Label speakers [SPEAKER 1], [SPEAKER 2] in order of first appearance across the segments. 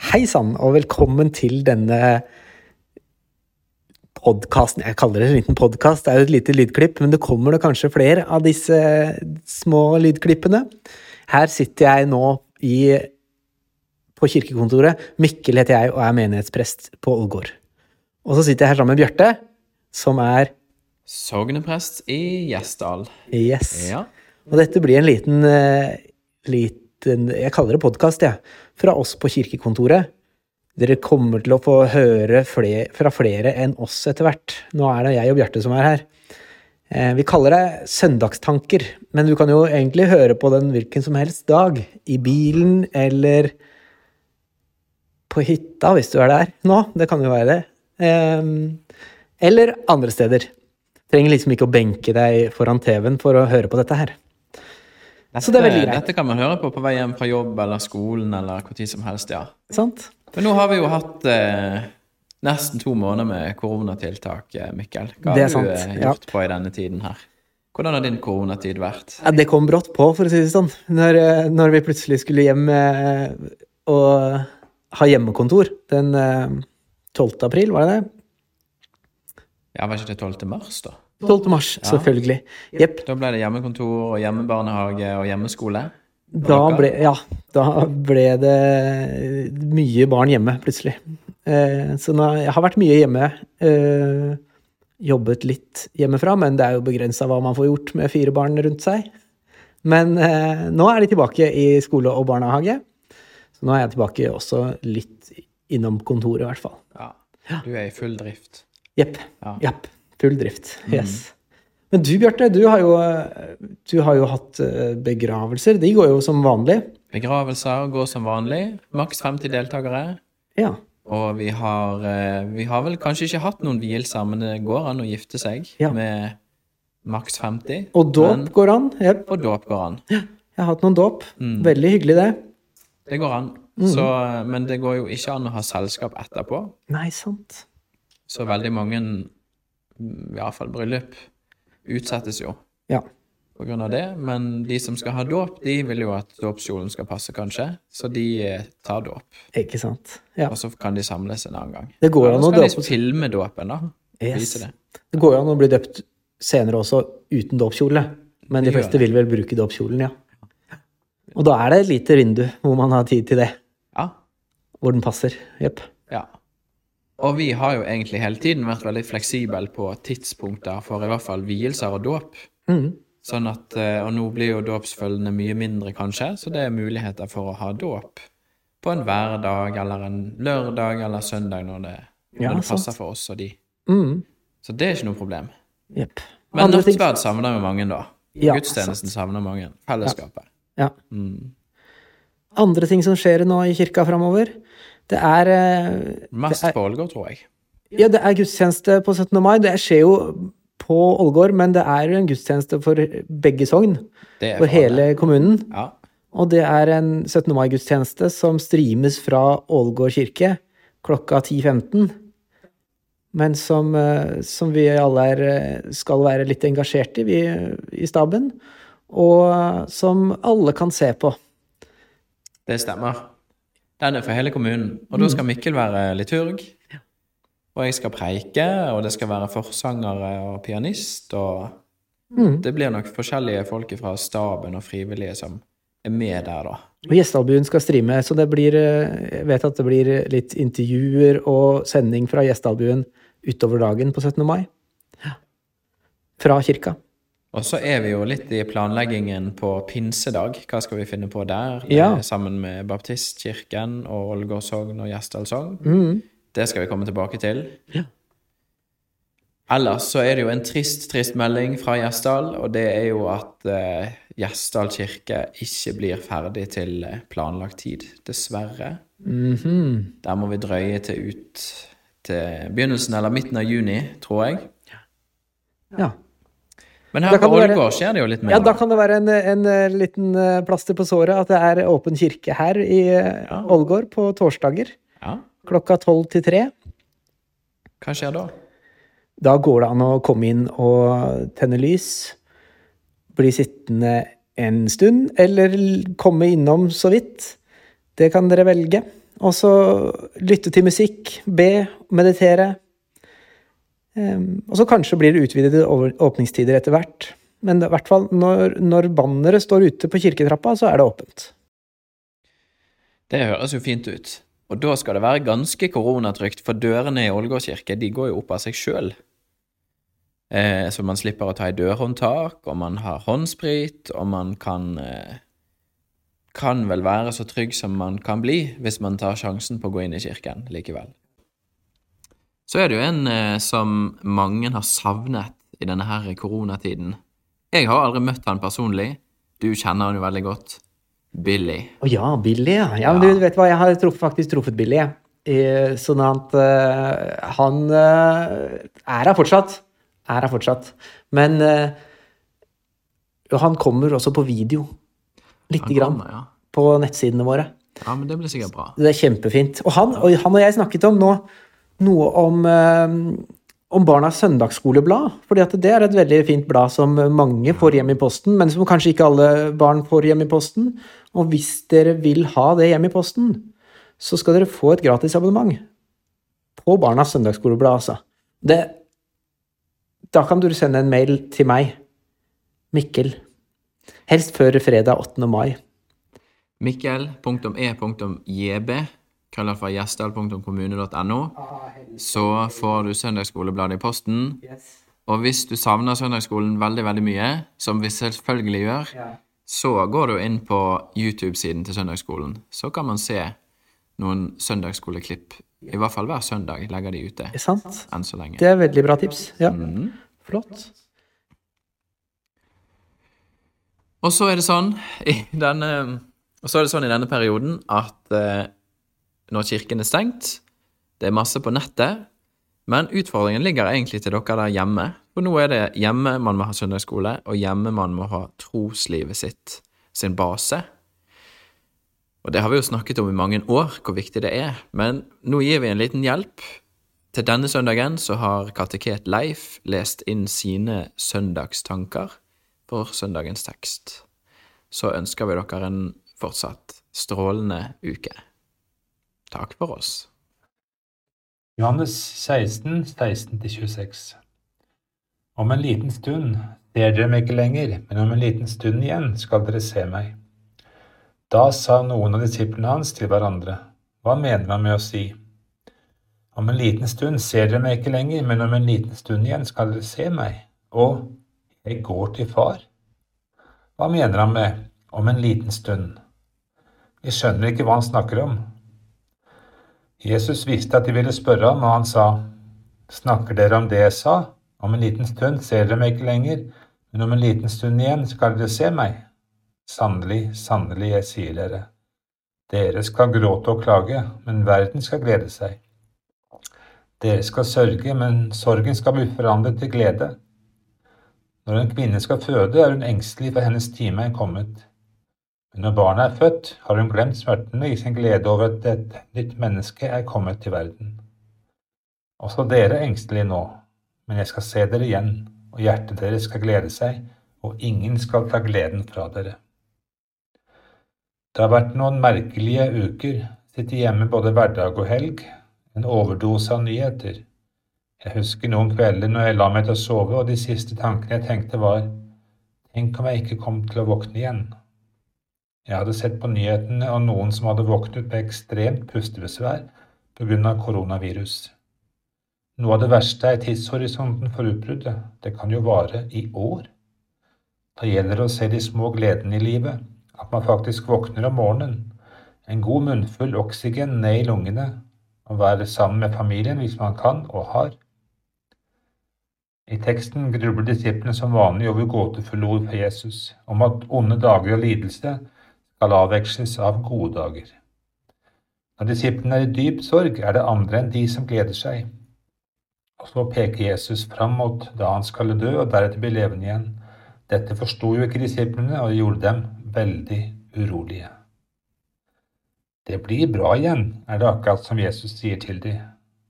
[SPEAKER 1] Hei sann, og velkommen til denne podkasten. Jeg kaller det en liten podkast, det er jo et lite lydklipp, men det kommer det kanskje flere av disse små lydklippene. Her sitter jeg nå i, på kirkekontoret. Mikkel heter jeg og er menighetsprest på Ålgård. Og så sitter jeg her sammen med Bjarte, som er
[SPEAKER 2] Sogneprest i Gjesdal.
[SPEAKER 1] Yes.
[SPEAKER 2] Ja.
[SPEAKER 1] Og dette blir en liten, eh, liten Jeg kaller det podkast, jeg. Ja, fra oss på kirkekontoret. Dere kommer til å få høre flere, fra flere enn oss etter hvert. Nå er det jeg og Bjarte som er her. Eh, vi kaller det Søndagstanker, men du kan jo egentlig høre på den hvilken som helst dag. I bilen eller på hytta, hvis du er der nå. Det kan jo være det. Eh, eller andre steder. Trenger liksom ikke å benke deg foran TV-en for å høre på dette her.
[SPEAKER 2] Dette,
[SPEAKER 1] Så det er veldig greit.
[SPEAKER 2] Dette kan man høre på på vei hjem fra jobb eller skolen eller hvor tid som helst, ja.
[SPEAKER 1] Sant?
[SPEAKER 2] Men nå har vi jo hatt eh, nesten to måneder med koronatiltak, eh, Mikkel. Hva har
[SPEAKER 1] sant,
[SPEAKER 2] gjort eh,
[SPEAKER 1] ja.
[SPEAKER 2] gjort på i denne tiden her? Hvordan har din koronatid vært?
[SPEAKER 1] Ja, det kom brått på, for å si det sånn. Når, eh, når vi plutselig skulle hjem eh, og ha hjemmekontor den eh, 12. april, var det det?
[SPEAKER 2] Ja, Var ikke det 12. mars, da?
[SPEAKER 1] 12. mars, selvfølgelig. Yep.
[SPEAKER 2] Da ble det hjemmekontor og hjemmebarnehage og hjemmeskole.
[SPEAKER 1] Da ble, ja, da ble det mye barn hjemme, plutselig. Eh, så nå, jeg har vært mye hjemme. Eh, jobbet litt hjemmefra, men det er jo begrensa hva man får gjort med fire barn rundt seg. Men eh, nå er de tilbake i skole og barnehage. Så nå er jeg tilbake også litt innom kontoret, i hvert fall.
[SPEAKER 2] Ja. Du er i full drift.
[SPEAKER 1] Jepp.
[SPEAKER 2] Ja.
[SPEAKER 1] Japp. Full drift. Yes. Men du, Bjarte, du du har jo hatt eh, begravelser. De går jo som vanlig.
[SPEAKER 2] Begravelser går som vanlig. Maks 50 deltakere.
[SPEAKER 1] Ja.
[SPEAKER 2] Og vi har, eh, vi har vel kanskje ikke hatt noen vielser, men det går an å gifte seg
[SPEAKER 1] Ja.
[SPEAKER 2] med maks 50.
[SPEAKER 1] Og dåp
[SPEAKER 2] Men-
[SPEAKER 1] går an. Yep.
[SPEAKER 2] Og dåp går an.
[SPEAKER 1] Jeg har hatt noen dåp.
[SPEAKER 2] Mm.
[SPEAKER 1] Veldig hyggelig, det.
[SPEAKER 2] Det går an.
[SPEAKER 1] Mm.
[SPEAKER 2] Så, men det går jo ikke an å ha selskap etterpå.
[SPEAKER 1] Nei, sant.
[SPEAKER 2] Så veldig mange, mm, i hvert fall bryllup, utsettes jo
[SPEAKER 1] Ja.
[SPEAKER 2] på grunn av det. Men de som skal ha dåp, de vil jo at dåpskjolen skal passe, kanskje. Så de eh, tar dåp.
[SPEAKER 1] Ikke sant. Ja.
[SPEAKER 2] Og så kan de samles en annen gang.
[SPEAKER 1] Det går an å
[SPEAKER 2] skal
[SPEAKER 1] dåpe
[SPEAKER 2] de filme dåpen, da.
[SPEAKER 1] Yes.
[SPEAKER 2] Det.
[SPEAKER 1] Det går an å bli døpt senere også uten dåpskjole. Men de fleste vil vel bruke dåpskjolen, ja. Og da er det et lite vindu hvor man har tid til det.
[SPEAKER 2] Ja.
[SPEAKER 1] Hvor den passer. Jepp.
[SPEAKER 2] Ja. Og vi har jo egentlig hele tiden vært veldig fleksible på tidspunkter for i hvert fall vielser og dåp.
[SPEAKER 1] Mm.
[SPEAKER 2] Sånn at, eh, Og nå blir jo dåpsfølgene mye mindre, kanskje, så det er muligheter for å ha dåp på en hverdag eller en lørdag eller søndag når det,
[SPEAKER 1] Ja,
[SPEAKER 2] det passer sant. for oss og de.
[SPEAKER 1] Mm.
[SPEAKER 2] Så det er ikke noe problem.
[SPEAKER 1] Yep.
[SPEAKER 2] Men nattverd savner jo mange, da.
[SPEAKER 1] Ja,
[SPEAKER 2] Gudstjenesten savner mange. Fellesskapet.
[SPEAKER 1] Ja.
[SPEAKER 2] Mm.
[SPEAKER 1] Andre ting som skjer nå i kirka framover, det er eh,
[SPEAKER 2] Mest
[SPEAKER 1] Det er-
[SPEAKER 2] på Ålgård, tror jeg.
[SPEAKER 1] Ja, det er gudstjeneste på 17. mai. Det skjer jo på Ålgård, men det er jo en gudstjeneste for begge sogn. For
[SPEAKER 2] for hele
[SPEAKER 1] hele kommunen.
[SPEAKER 2] Ja.
[SPEAKER 1] Og det er en 17. mai-gudstjeneste som streames fra Ålgård kirke klokka 10.15. Men som, eh, som vi alle er, eh, skal være litt engasjert i, vi i staben. Og som alle kan se på.
[SPEAKER 2] Det stemmer. Den er for hele kommunen. Og da skal Mikkel være liturg. Og jeg skal preike, og det skal være forsangere og pianist. Og
[SPEAKER 1] Mm.
[SPEAKER 2] det blir nok forskjellige folk fra staben og frivillige som er med der, da.
[SPEAKER 1] Og Gjestealbuen skal streame, så det blir eh, Jeg vet at det blir litt intervjuer og sending fra Gjestealbuen utover dagen på 17. mai. Fra kirka.
[SPEAKER 2] Og så er vi jo litt i planleggingen på pinsedag. Hva skal vi finne på der?
[SPEAKER 1] Ja.
[SPEAKER 2] Eh, Sammen med Baptistkirken og Ålgård sogn og Gjesdal sogn.
[SPEAKER 1] Mm.
[SPEAKER 2] Det skal vi komme tilbake til.
[SPEAKER 1] Ja.
[SPEAKER 2] Ellers så er det jo en trist, trist melding fra Gjesdal, og det er jo at eh, Gjesdal kirke ikke blir ferdig til eh, planlagt tid, dessverre.
[SPEAKER 1] Mhm.
[SPEAKER 2] Der må vi drøye til ut til begynnelsen eller midten av juni, tror jeg.
[SPEAKER 1] Ja.
[SPEAKER 2] Ja.
[SPEAKER 1] Men
[SPEAKER 2] her på Ålgård skjer det jo litt mer.
[SPEAKER 1] ja, da kan det være en, en eh, liten eh, plaster på såret at det er åpen kirke her i eh. Ålgård på torsdager
[SPEAKER 2] Ja,
[SPEAKER 1] klokka tolv til tre.
[SPEAKER 2] hva skjer da?
[SPEAKER 1] Da går det an å komme inn og tenne lys, bli sittende en stund, eller komme innom så vidt. Det kan dere velge. Og så lytte til musikk, be, meditere. Um, og så kanskje blir det utvidede åpningstider etter hvert. Men i hvert fall når, når banneret står ute på kirketrappa, så er det åpent.
[SPEAKER 2] Det høres jo fint ut. Og da skal det være ganske koronatrygt, for dørene i Ålgård kirke de går jo opp av seg sjøl. Eh, så man slipper å ta i dørhåndtak, og man har håndsprit, og man kan eh, kan vel være så trygg som man kan bli hvis man tar sjansen på å gå inn i kirken likevel. Så er det jo en eh, som mange har savnet i denne her koronatiden. Jeg har aldri møtt han personlig. Du kjenner han jo veldig godt. Billy.
[SPEAKER 1] Å ja, Billy, ja. ja. Men du vet hva, jeg har truff, faktisk truffet Billy. I, sånn at uh, han uh, er her fortsatt. Er her fortsatt. Men uh, han kommer også på video. Lite grann. Ja. På nettsidene våre.
[SPEAKER 2] Ja, men det blir sikkert bra.
[SPEAKER 1] Det er kjempefint. Og han, og han og jeg snakket om nå noe om, eh, om Barnas søndagsskoleblad. fordi at det er et veldig fint blad som mange får hjem i posten, men som kanskje ikke alle barn får hjem i posten. Og hvis dere vil ha det hjem i posten, så skal dere få et gratisabonnement på Barnas søndagsskoleblad, altså. Det, da kan du sende en mail til meg, Mikkel, helst før fredag 8. mai.
[SPEAKER 2] Mikkel.e.jb, kaller for gjesdal.kommune.no. Så får du søndagsskolebladet i posten. Og hvis du savner søndagsskolen veldig, veldig mye, som vi selvfølgelig gjør, så går du inn på YouTube-siden til søndagsskolen. Så kan man se noen søndagsskoleklipp. I hvert fall hver søndag legger de ute.
[SPEAKER 1] Sant.
[SPEAKER 2] Enn så lenge.
[SPEAKER 1] Det er veldig bra tips. Ja. Mm. Flott.
[SPEAKER 2] Og så er det sånn i denne og så er det sånn i denne perioden at eh, når kirken er stengt, det er masse på nettet, men utfordringen ligger egentlig til dere der hjemme. For nå er det hjemme man må ha søndagsskole, og hjemme man må ha troslivet sitt, sin base. Og det har vi jo snakket om i mange år, hvor viktig det er, men nå gir vi en liten hjelp. Til denne søndagen så har kateket Leif lest inn sine søndagstanker for søndagens tekst. Så ønsker vi dere en fortsatt strålende uke. Takk for oss.
[SPEAKER 3] Johannes 16, 16-26 Om en liten stund ser dere meg ikke lenger, men om en liten stund igjen skal dere se meg. Da sa noen av disiplene hans til hverandre, hva mener han med å si? Om en liten stund ser dere meg ikke lenger, men om en liten stund igjen skal dere se meg, og jeg går til far. Hva mener han med om en liten stund? Vi skjønner ikke hva han snakker om. Jesus visste at de ville spørre ham, og han sa, Snakker dere om det jeg sa? Om en liten stund ser dere meg ikke lenger, men om en liten stund igjen skal dere se meg. Sannelig, sannelig, jeg sier dere, dere skal gråte og klage, men verden skal glede seg. Dere skal sørge, men sorgen skal bli forandret til glede. Når en kvinne skal føde, er hun engstelig, for hennes time er kommet. Men når barnet er født, har hun glemt smertene i sin glede over at et nytt menneske er kommet til verden. Også dere er engstelige nå, men jeg skal se dere igjen, og hjertet deres skal glede seg, og ingen skal ta gleden fra dere. Det har vært noen merkelige uker, sitte hjemme både hverdag og helg, en overdose av nyheter. Jeg husker noen kvelder når jeg la meg til å sove, og de siste tankene jeg tenkte var, tenk om jeg ikke kom til å våkne igjen. Jeg hadde sett på nyhetene om noen som hadde våknet med ekstremt pustebesvær pga. koronavirus. Noe av det verste er tidshorisonten for utbruddet. Det kan jo vare i år. Da gjelder det å se de små gledene i livet, at man faktisk våkner om morgenen, en god munnfull oksygen ned i lungene, og være sammen med familien hvis man kan og har. I teksten grubler disiplene som vanlig over gåtefulle ord fra Jesus, om at onde dager og lidelse skal avveksles av gode dager. Når disiplene er i dyp sorg, er det andre enn de som gleder seg. Og så peker Jesus fram mot da han skal dø og deretter bli levende igjen. Dette forsto jo ikke disiplene, og det gjorde dem veldig urolige. Det blir bra igjen, er det akkurat som Jesus sier til dem,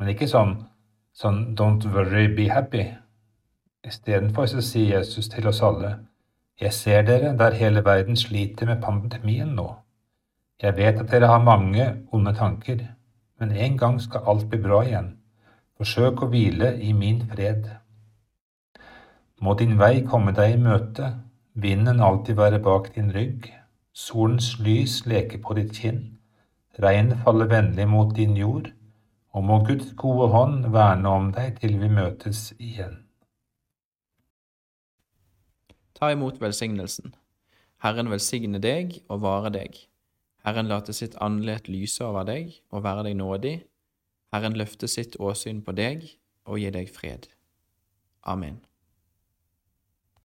[SPEAKER 3] men ikke sånn, sånn don't worry, be happy. Istedenfor så sier Jesus til oss alle, jeg ser dere der hele verden sliter med pandemien nå. Jeg vet at dere har mange onde tanker, men en gang skal alt bli bra igjen. Forsøk å hvile i min fred. Må din vei komme deg i møte, vinden alltid være bak din rygg, solens lys leke på ditt kinn, regnet falle vennlig mot din jord, og må Guds gode hånd verne om deg til vi møtes igjen.
[SPEAKER 2] Ta imot velsignelsen. Herren velsigne deg og vare deg. Herren late sitt andlet lyse over deg og være deg nådig. Herren løfte sitt åsyn på deg og gi deg fred. Amen.